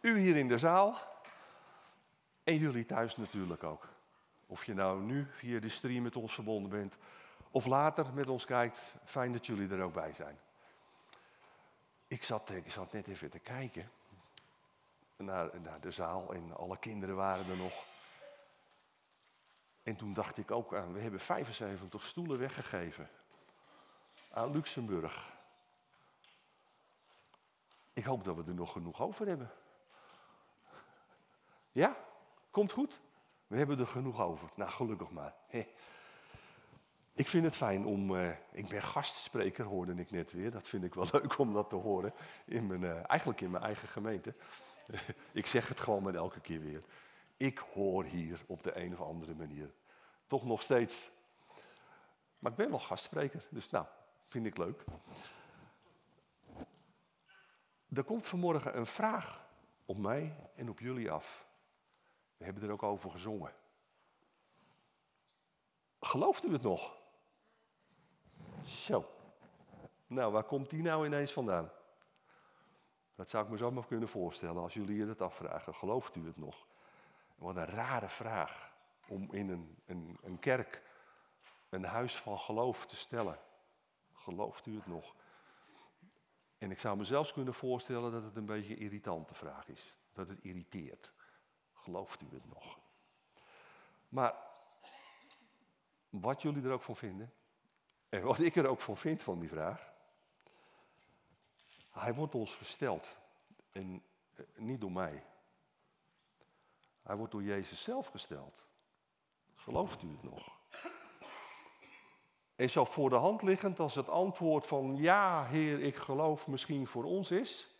U hier in de zaal en jullie thuis natuurlijk ook. Of je nou nu via de stream met ons verbonden bent of later met ons kijkt, fijn dat jullie er ook bij zijn. Ik zat, ik zat net even te kijken naar, naar de zaal en alle kinderen waren er nog. En toen dacht ik ook aan, we hebben 75 stoelen weggegeven aan Luxemburg. Ik hoop dat we er nog genoeg over hebben. Ja? Komt goed? We hebben er genoeg over. Nou, gelukkig maar. Ik vind het fijn om. Uh, ik ben gastspreker, hoorde ik net weer. Dat vind ik wel leuk om dat te horen. In mijn, uh, eigenlijk in mijn eigen gemeente. ik zeg het gewoon maar elke keer weer. Ik hoor hier op de een of andere manier. Toch nog steeds. Maar ik ben wel gastspreker, dus nou, vind ik leuk. Er komt vanmorgen een vraag op mij en op jullie af. We hebben er ook over gezongen. Gelooft u het nog? Zo. Nou, waar komt die nou ineens vandaan? Dat zou ik me zo maar kunnen voorstellen als jullie je dat afvragen. Gelooft u het nog? Wat een rare vraag om in een, een, een kerk een huis van geloof te stellen. Gelooft u het nog? En ik zou me zelfs kunnen voorstellen dat het een beetje een irritante vraag is. Dat het irriteert. Gelooft u het nog? Maar wat jullie er ook van vinden, en wat ik er ook van vind van die vraag, hij wordt ons gesteld. En eh, niet door mij. Hij wordt door Jezus zelf gesteld. Gelooft u het nog? En zo voor de hand liggend als het antwoord van ja, Heer, ik geloof misschien voor ons is,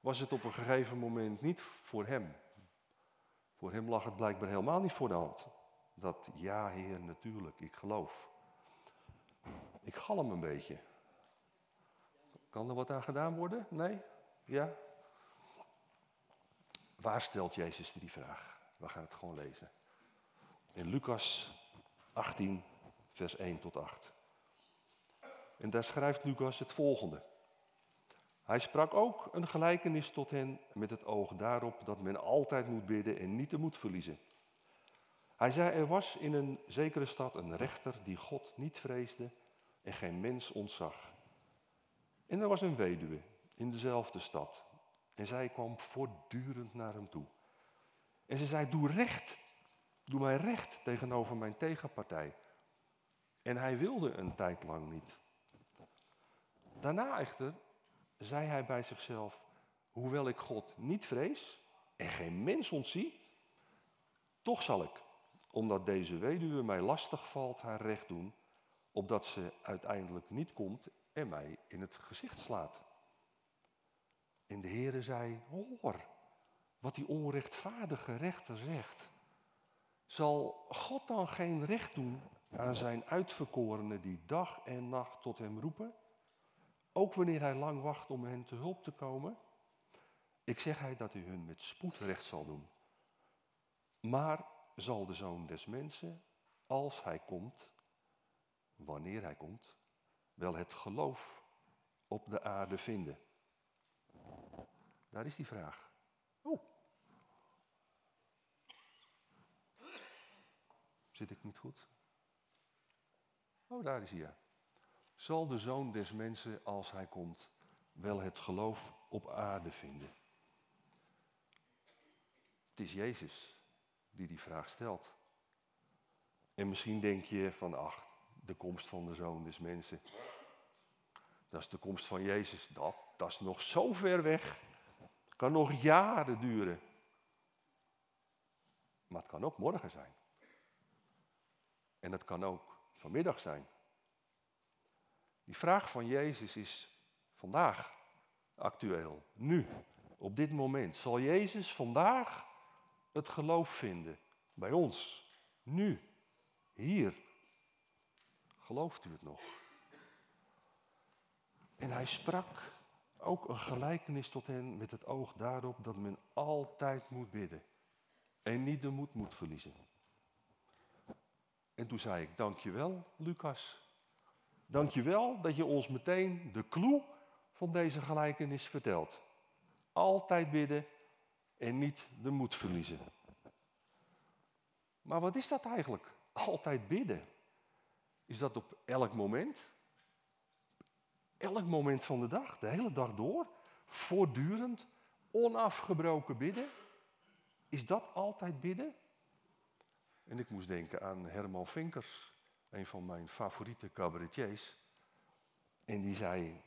was het op een gegeven moment niet voor hem. Voor hem lag het blijkbaar helemaal niet voor de hand. Dat ja, Heer, natuurlijk, ik geloof. Ik galm een beetje. Kan er wat aan gedaan worden? Nee? Ja? Waar stelt Jezus die vraag? We gaan het gewoon lezen. In Lucas 18, vers 1 tot 8. En daar schrijft Lucas het volgende. Hij sprak ook een gelijkenis tot hen met het oog daarop dat men altijd moet bidden en niet de moed verliezen. Hij zei, er was in een zekere stad een rechter die God niet vreesde en geen mens ontzag. En er was een weduwe in dezelfde stad. En zij kwam voortdurend naar hem toe. En ze zei, doe recht, doe mij recht tegenover mijn tegenpartij. En hij wilde een tijd lang niet. Daarna echter zei hij bij zichzelf, hoewel ik God niet vrees en geen mens ontzie, toch zal ik, omdat deze weduwe mij lastig valt, haar recht doen, opdat ze uiteindelijk niet komt en mij in het gezicht slaat. En de Heere zei, hoor wat die onrechtvaardige rechter zegt. Zal God dan geen recht doen aan zijn uitverkorenen die dag en nacht tot hem roepen? Ook wanneer hij lang wacht om hen te hulp te komen? Ik zeg hij dat hij hun met spoed recht zal doen. Maar zal de zoon des mensen, als hij komt, wanneer hij komt, wel het geloof op de aarde vinden? Daar is die vraag. Oh. Zit ik niet goed? Oh, daar is hij. Ja. Zal de zoon des mensen, als hij komt, wel het geloof op aarde vinden? Het is Jezus die die vraag stelt. En misschien denk je van, ach, de komst van de zoon des mensen. Dat is de komst van Jezus. Dat, dat is nog zo ver weg. Kan nog jaren duren. Maar het kan ook morgen zijn. En het kan ook vanmiddag zijn. Die vraag van Jezus is vandaag actueel, nu, op dit moment. Zal Jezus vandaag het geloof vinden bij ons, nu, hier? Gelooft u het nog? En hij sprak ook een gelijkenis tot hen met het oog daarop dat men altijd moet bidden en niet de moed moet verliezen. En toen zei ik, dankjewel Lucas. Dankjewel dat je ons meteen de clue van deze gelijkenis vertelt. Altijd bidden en niet de moed verliezen. Maar wat is dat eigenlijk? Altijd bidden. Is dat op elk moment? Elk moment van de dag, de hele dag door? Voortdurend, onafgebroken bidden? Is dat altijd bidden? En ik moest denken aan Herman Vinkers, een van mijn favoriete cabaretiers. En die zei,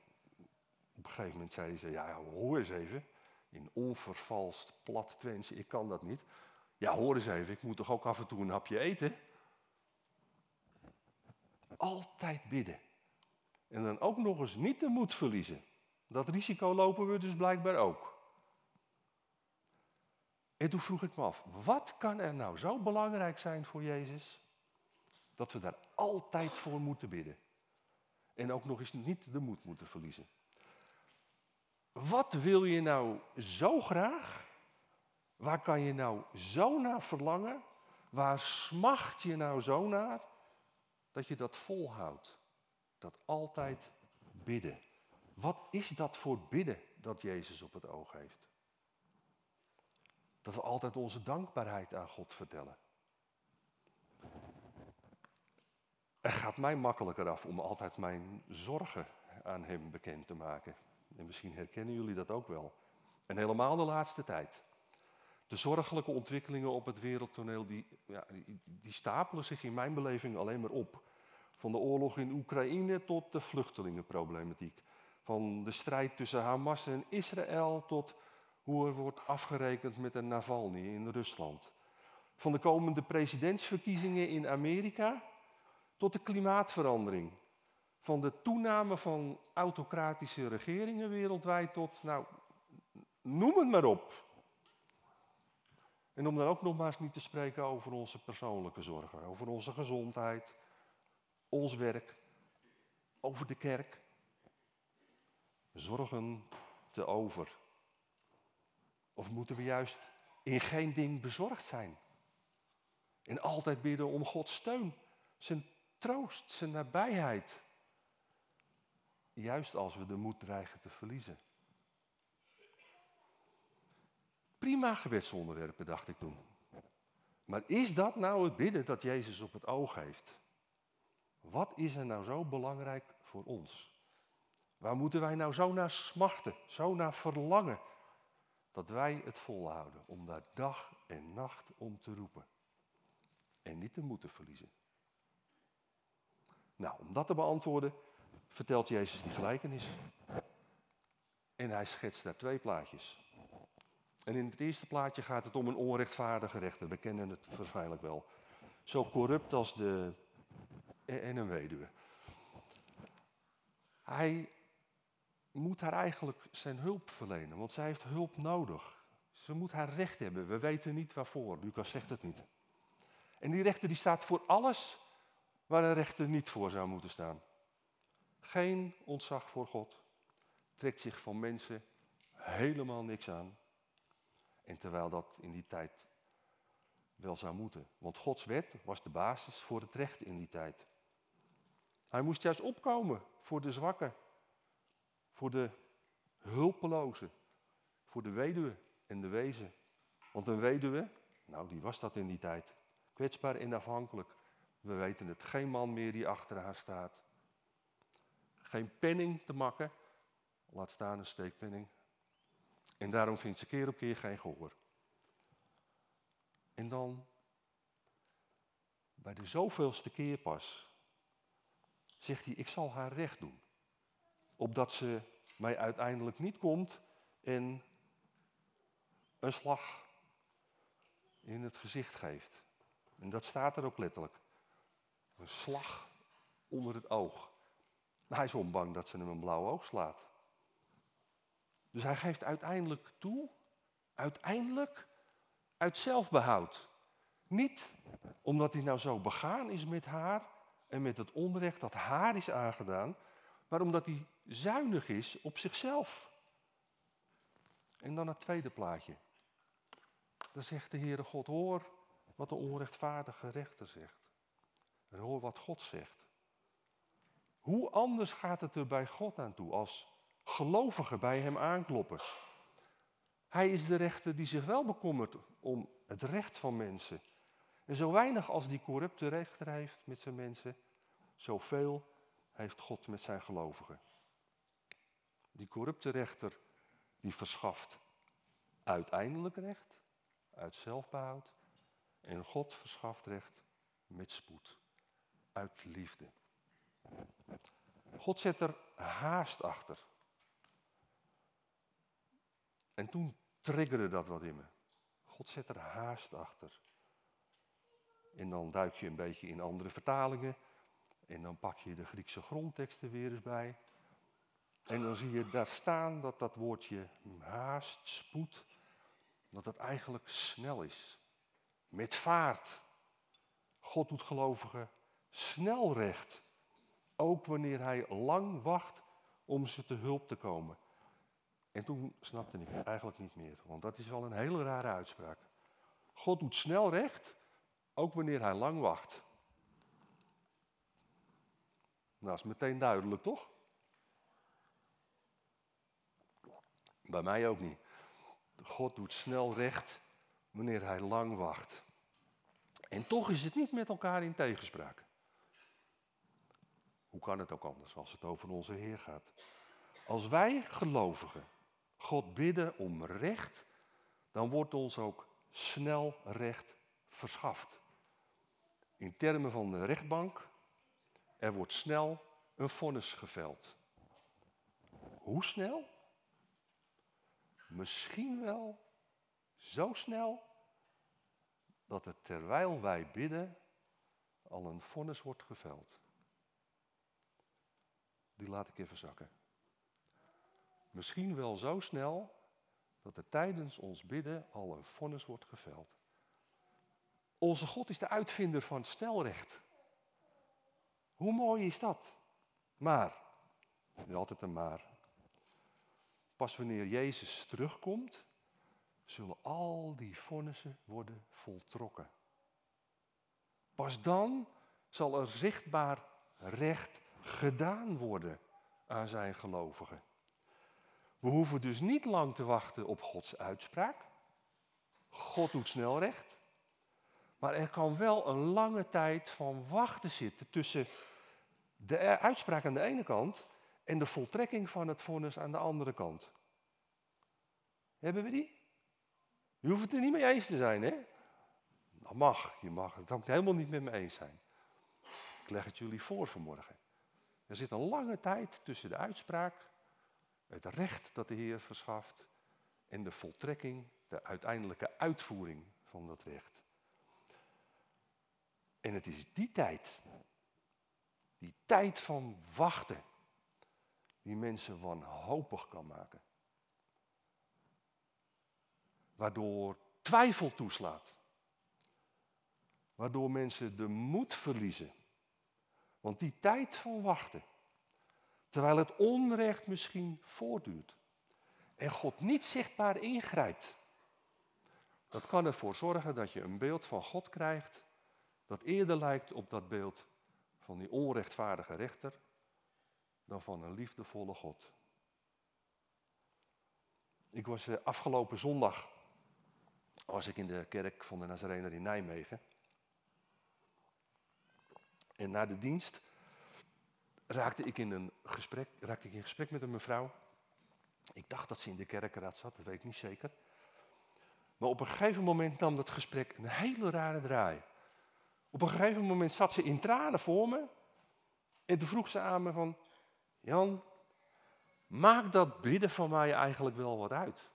op een gegeven moment zei hij, ja hoor eens even, in onvervalst plat Twents, ik kan dat niet. Ja hoor eens even, ik moet toch ook af en toe een hapje eten? Altijd bidden. En dan ook nog eens niet de moed verliezen. Dat risico lopen we dus blijkbaar ook. En toen vroeg ik me af, wat kan er nou zo belangrijk zijn voor Jezus, dat we daar altijd voor moeten bidden? En ook nog eens niet de moed moeten verliezen. Wat wil je nou zo graag? Waar kan je nou zo naar verlangen? Waar smacht je nou zo naar? Dat je dat volhoudt. Dat altijd bidden. Wat is dat voor bidden dat Jezus op het oog heeft? Dat we altijd onze dankbaarheid aan God vertellen. Het gaat mij makkelijker af om altijd mijn zorgen aan Hem bekend te maken. En misschien herkennen jullie dat ook wel. En helemaal de laatste tijd. De zorgelijke ontwikkelingen op het wereldtoneel, die, ja, die, stapelen zich in mijn beleving alleen maar op. Van de oorlog in Oekraïne tot de vluchtelingenproblematiek. Van de strijd tussen Hamas en Israël tot hoe er wordt afgerekend met de Navalny in Rusland. Van de komende presidentsverkiezingen in Amerika tot de klimaatverandering. Van de toename van autocratische regeringen wereldwijd tot, nou, noem het maar op. En om dan ook nog maar eens niet te spreken over onze persoonlijke zorgen, over onze gezondheid, ons werk, over de kerk. Zorgen te over. Of moeten we juist in geen ding bezorgd zijn? En altijd bidden om Gods steun, zijn troost, zijn nabijheid. Juist als we de moed dreigen te verliezen. Prima gebedsonderwerpen, dacht ik toen. Maar is dat nou het bidden dat Jezus op het oog heeft? Wat is er nou zo belangrijk voor ons? Waar moeten wij nou zo naar smachten, zo naar verlangen, dat wij het volhouden om daar dag en nacht om te roepen en niet te moeten verliezen? Nou, om dat te beantwoorden, vertelt Jezus die gelijkenis. En hij schetst daar twee plaatjes. En in het eerste plaatje gaat het om een onrechtvaardige rechter. We kennen het waarschijnlijk wel. Zo corrupt als de. en een weduwe. Hij moet haar eigenlijk zijn hulp verlenen, want zij heeft hulp nodig. Ze moet haar recht hebben. We weten niet waarvoor. Lucas zegt het niet. En die rechter die staat voor alles waar een rechter niet voor zou moeten staan. Geen ontzag voor God. Trekt zich van mensen helemaal niks aan. En terwijl dat in die tijd wel zou moeten. Want Gods wet was de basis voor het recht in die tijd. Hij moest juist opkomen voor de zwakken, voor de hulpelozen, voor de weduwe en de wezen. Want een weduwe, nou die was dat in die tijd, kwetsbaar en afhankelijk. We weten het, geen man meer die achter haar staat. Geen penning te makken, laat staan een steekpenning. En daarom vindt ze keer op keer geen gehoor. En dan, bij de zoveelste keer pas, zegt hij, ik zal haar recht doen. Opdat ze mij uiteindelijk niet komt en een slag in het gezicht geeft. En dat staat er ook letterlijk. Een slag onder het oog. Hij is onbang dat ze hem een blauw oog slaat. Dus hij geeft uiteindelijk toe, uiteindelijk, uit zelfbehoud. Niet omdat hij nou zo begaan is met haar en met het onrecht dat haar is aangedaan, maar omdat hij zuinig is op zichzelf. En dan het tweede plaatje. Dan zegt de Heere God, hoor wat de onrechtvaardige rechter zegt. En hoor wat God zegt. Hoe anders gaat het er bij God aan toe als gelovigen bij hem aankloppen. Hij is de rechter die zich wel bekommert om het recht van mensen. En zo weinig als die corrupte rechter heeft met zijn mensen, zoveel heeft God met zijn gelovigen. Die corrupte rechter die verschaft uiteindelijk recht, uit zelfbehoud. En God verschaft recht met spoed, uit liefde. God zet er haast achter. En toen triggerde dat wat in me. God zet er haast achter. En dan duik je een beetje in andere vertalingen. En dan pak je de Griekse grondteksten weer eens bij. En dan zie je daar staan dat dat woordje haast, spoed, dat het eigenlijk snel is. Met vaart. God doet gelovigen snel recht. Ook wanneer hij lang wacht om ze te hulp te komen. En toen snapte ik het eigenlijk niet meer, want dat is wel een hele rare uitspraak. God doet snel recht, ook wanneer hij lang wacht. Nou, is meteen duidelijk, toch? Bij mij ook niet. God doet snel recht wanneer hij lang wacht. En toch is het niet met elkaar in tegenspraak. Hoe kan het ook anders als het over onze Heer gaat? Als wij gelovigen God bidden om recht, dan wordt ons ook snel recht verschaft. In termen van de rechtbank, er wordt snel een vonnis geveld. Hoe snel? Misschien wel zo snel dat er terwijl wij bidden al een vonnis wordt geveld. Die laat ik even zakken. Misschien wel zo snel dat er tijdens ons bidden al een vonnis wordt geveld. Onze God is de uitvinder van snelrecht. Hoe mooi is dat? Maar, er is altijd een maar. Pas wanneer Jezus terugkomt, zullen al die vonnissen worden voltrokken. Pas dan zal er zichtbaar recht gedaan worden aan zijn gelovigen. We hoeven dus niet lang te wachten op Gods uitspraak. God doet snel recht. Maar er kan wel een lange tijd van wachten zitten tussen de uitspraak aan de ene kant en de voltrekking van het vonnis aan de andere kant. Hebben we die? Je hoeft het er niet mee eens te zijn, hè? Dat mag, je mag het ook helemaal niet met me eens zijn. Ik leg het jullie voor vanmorgen. Er zit een lange tijd tussen de uitspraak, het recht dat de Heer verschaft en de voltrekking, de uiteindelijke uitvoering van dat recht. En het is die tijd, die tijd van wachten, die mensen wanhopig kan maken. Waardoor twijfel toeslaat. Waardoor mensen de moed verliezen. Want die tijd van wachten, terwijl het onrecht misschien voortduurt en God niet zichtbaar ingrijpt, dat kan ervoor zorgen dat je een beeld van God krijgt dat eerder lijkt op dat beeld van die onrechtvaardige rechter dan van een liefdevolle God. Ik was eh, afgelopen zondag was ik in de kerk van de Nazarener in Nijmegen. En na de dienst raakte ik in een gesprek, raakte ik in gesprek met een mevrouw. Ik dacht dat ze in de kerkenraad zat, dat weet ik niet zeker. Maar op een gegeven moment nam dat gesprek een hele rare draai. Op een gegeven moment zat ze in tranen voor me. En toen vroeg ze aan me van, Jan, maakt dat bidden van mij eigenlijk wel wat uit?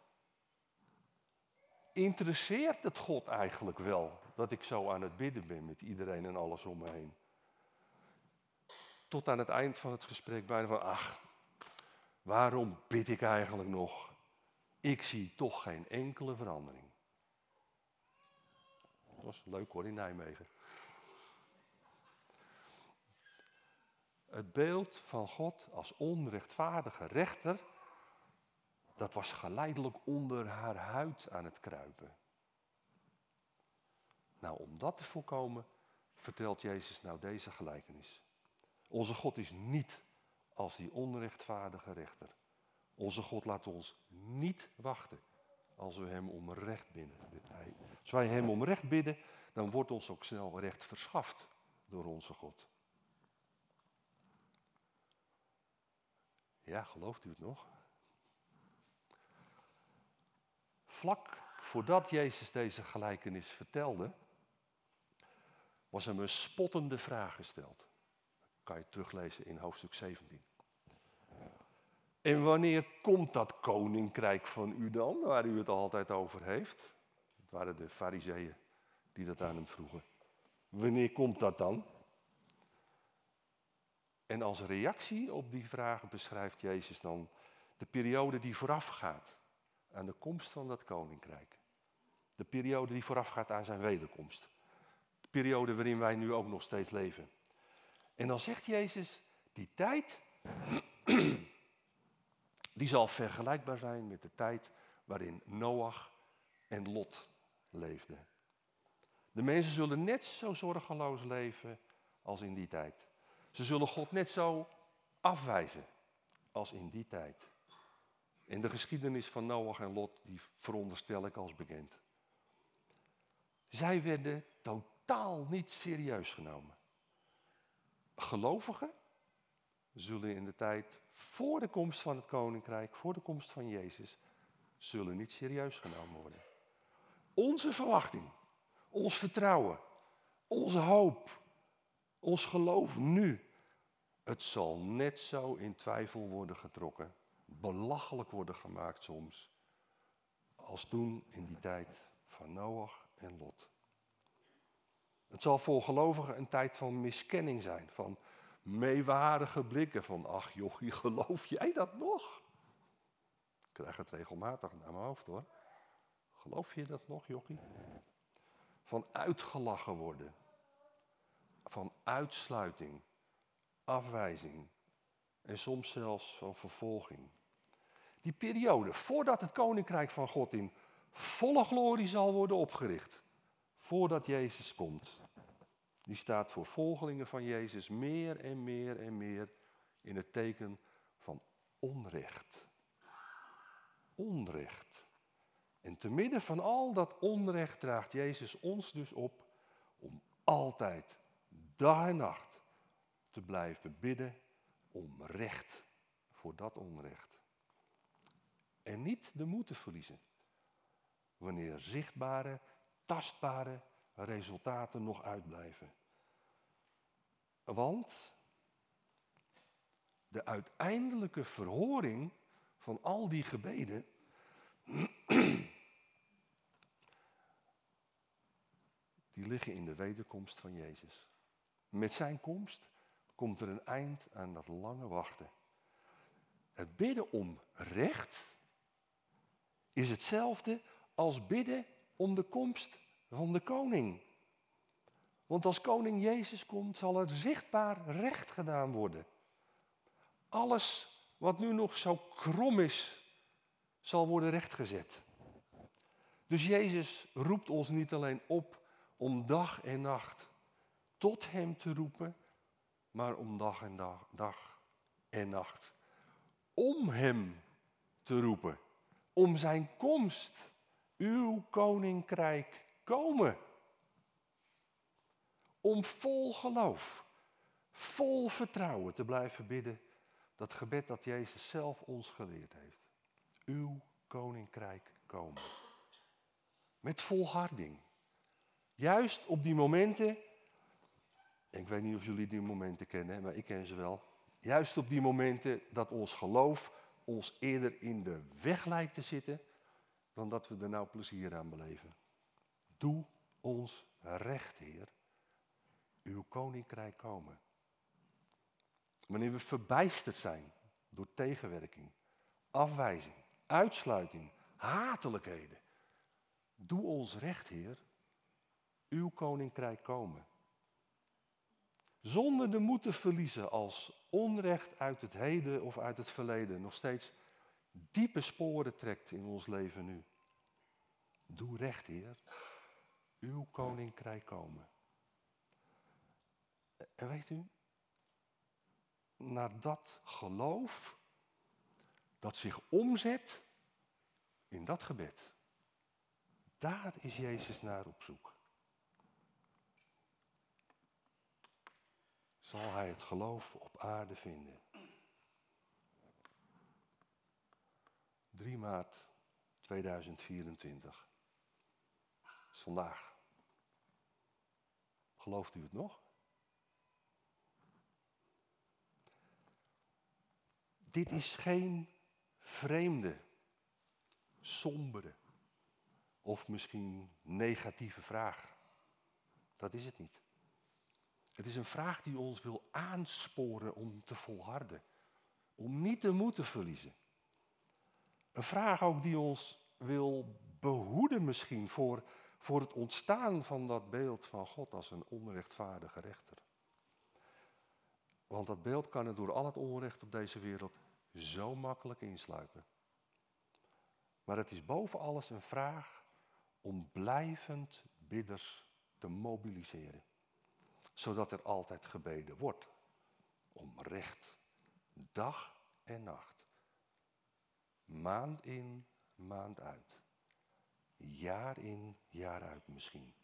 Interesseert het God eigenlijk wel dat ik zo aan het bidden ben met iedereen en alles om me heen? Tot aan het eind van het gesprek bijna van, ach, waarom bid ik eigenlijk nog? Ik zie toch geen enkele verandering. Dat was leuk hoor in Nijmegen. Het beeld van God als onrechtvaardige rechter, dat was geleidelijk onder haar huid aan het kruipen. Nou, om dat te voorkomen, vertelt Jezus nou deze gelijkenis. Onze God is niet als die onrechtvaardige rechter. Onze God laat ons niet wachten als we hem om recht bidden. Als wij hem om recht bidden, dan wordt ons ook snel recht verschaft door onze God. Ja, gelooft u het nog? Vlak voordat Jezus deze gelijkenis vertelde, was hem een spottende vraag gesteld. Je teruglezen in hoofdstuk 17. En wanneer komt dat koninkrijk van u dan, waar u het altijd over heeft? Het waren de fariseeën die dat aan hem vroegen. Wanneer komt dat dan? En als reactie op die vragen beschrijft Jezus dan de periode die voorafgaat aan de komst van dat koninkrijk. De periode die voorafgaat aan zijn wederkomst. De periode waarin wij nu ook nog steeds leven. En dan zegt Jezus, die tijd, die zal vergelijkbaar zijn met de tijd waarin Noach en Lot leefden. De mensen zullen net zo zorgeloos leven als in die tijd. Ze zullen God net zo afwijzen als in die tijd. In de geschiedenis van Noach en Lot, die veronderstel ik als bekend. Zij werden totaal niet serieus genomen. Gelovigen zullen in de tijd voor de komst van het koninkrijk, voor de komst van Jezus, zullen niet serieus genomen worden. Onze verwachting, ons vertrouwen, onze hoop, ons geloof nu, het zal net zo in twijfel worden getrokken, belachelijk worden gemaakt soms, als toen in die tijd van Noach en Lot. Het zal voor gelovigen een tijd van miskenning zijn, van meewarige blikken van, ach jochie, geloof jij dat nog? Ik krijg het regelmatig naar mijn hoofd hoor. Geloof je dat nog, jochie? Van uitgelachen worden, van uitsluiting, afwijzing en soms zelfs van vervolging. Die periode voordat het koninkrijk van God in volle glorie zal worden opgericht, voordat Jezus komt, die staat voor volgelingen van Jezus meer en meer en meer in het teken van onrecht. Onrecht. En te midden van al dat onrecht draagt Jezus ons dus op om altijd, dag en nacht, te blijven bidden om recht voor dat onrecht. En niet de moed te verliezen wanneer zichtbare, tastbare resultaten nog uitblijven. Want de uiteindelijke verhoring van al die gebeden die liggen in de wederkomst van Jezus. Met zijn komst komt er een eind aan dat lange wachten. Het bidden om recht is hetzelfde als bidden om de komst van de koning. Want als koning Jezus komt, zal er zichtbaar recht gedaan worden. Alles wat nu nog zo krom is, zal worden rechtgezet. Dus Jezus roept ons niet alleen op om dag en nacht tot Hem te roepen, maar om dag en dag, dag en nacht om Hem te roepen, om Zijn komst, uw koninkrijk komen. Om vol geloof, vol vertrouwen te blijven bidden, dat gebed dat Jezus zelf ons geleerd heeft. Uw koninkrijk komen. Met volharding. Juist op die momenten, ik weet niet of jullie die momenten kennen, maar ik ken ze wel. Juist op die momenten dat ons geloof ons eerder in de weg lijkt te zitten, dan dat we er nou plezier aan beleven. Doe ons recht, Heer. Uw koninkrijk komen. Wanneer we verbijsterd zijn door tegenwerking, afwijzing, uitsluiting, hatelijkheden. Doe ons recht, Heer. Uw koninkrijk komen. Zonder de moed te verliezen als onrecht uit het heden of uit het verleden nog steeds diepe sporen trekt in ons leven nu. Doe recht, Heer. Uw koninkrijk komen. En weet u, naar dat geloof dat zich omzet in dat gebed, Daar is Jezus naar op zoek. Zal hij het geloof op aarde vinden? 3 maart 2024. Dat is vandaag. Gelooft u het nog? Dit is geen vreemde, sombere of misschien negatieve vraag. Dat is het niet. Het is een vraag die ons wil aansporen om te volharden. Om niet te verliezen. Een vraag ook die ons wil behoeden misschien voor, voor het ontstaan van dat beeld van God als een onrechtvaardige rechter. Want dat beeld kan er door al het onrecht op deze wereld zo makkelijk insluipen. Maar het is boven alles een vraag om blijvend bidders te mobiliseren. Zodat er altijd gebeden wordt. Om recht. Dag en nacht. Maand in, maand uit. Jaar in, jaar uit misschien.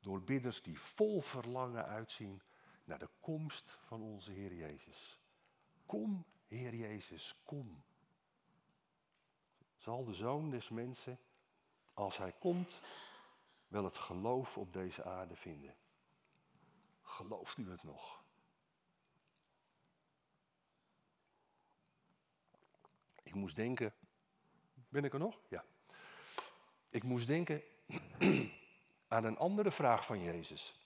Door bidders die vol verlangen uitzien naar de komst van onze Heer Jezus. Kom, Heer Jezus, kom. Zal de Zoon des Mensen, als Hij komt, wel het geloof op deze aarde vinden? Gelooft u het nog? Ik moest denken. Ben ik er nog? Ja. Ik moest denken aan een andere vraag van Jezus.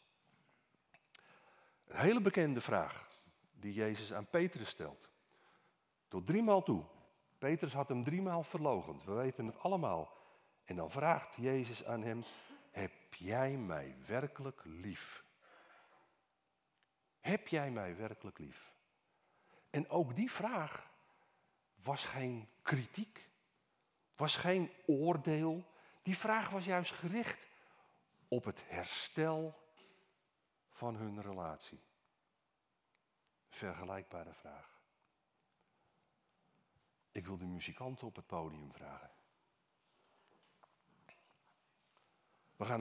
Een hele bekende vraag die Jezus aan Petrus stelt. Tot driemaal toe. Petrus had hem driemaal verlogend. We weten het allemaal. En dan vraagt Jezus aan hem: Heb jij mij werkelijk lief? Heb jij mij werkelijk lief? En ook die vraag was geen kritiek, was geen oordeel. Die vraag was juist gericht op het herstel van hun relatie. Vergelijkbare vraag. Ik wil de muzikanten op het podium vragen. We gaan een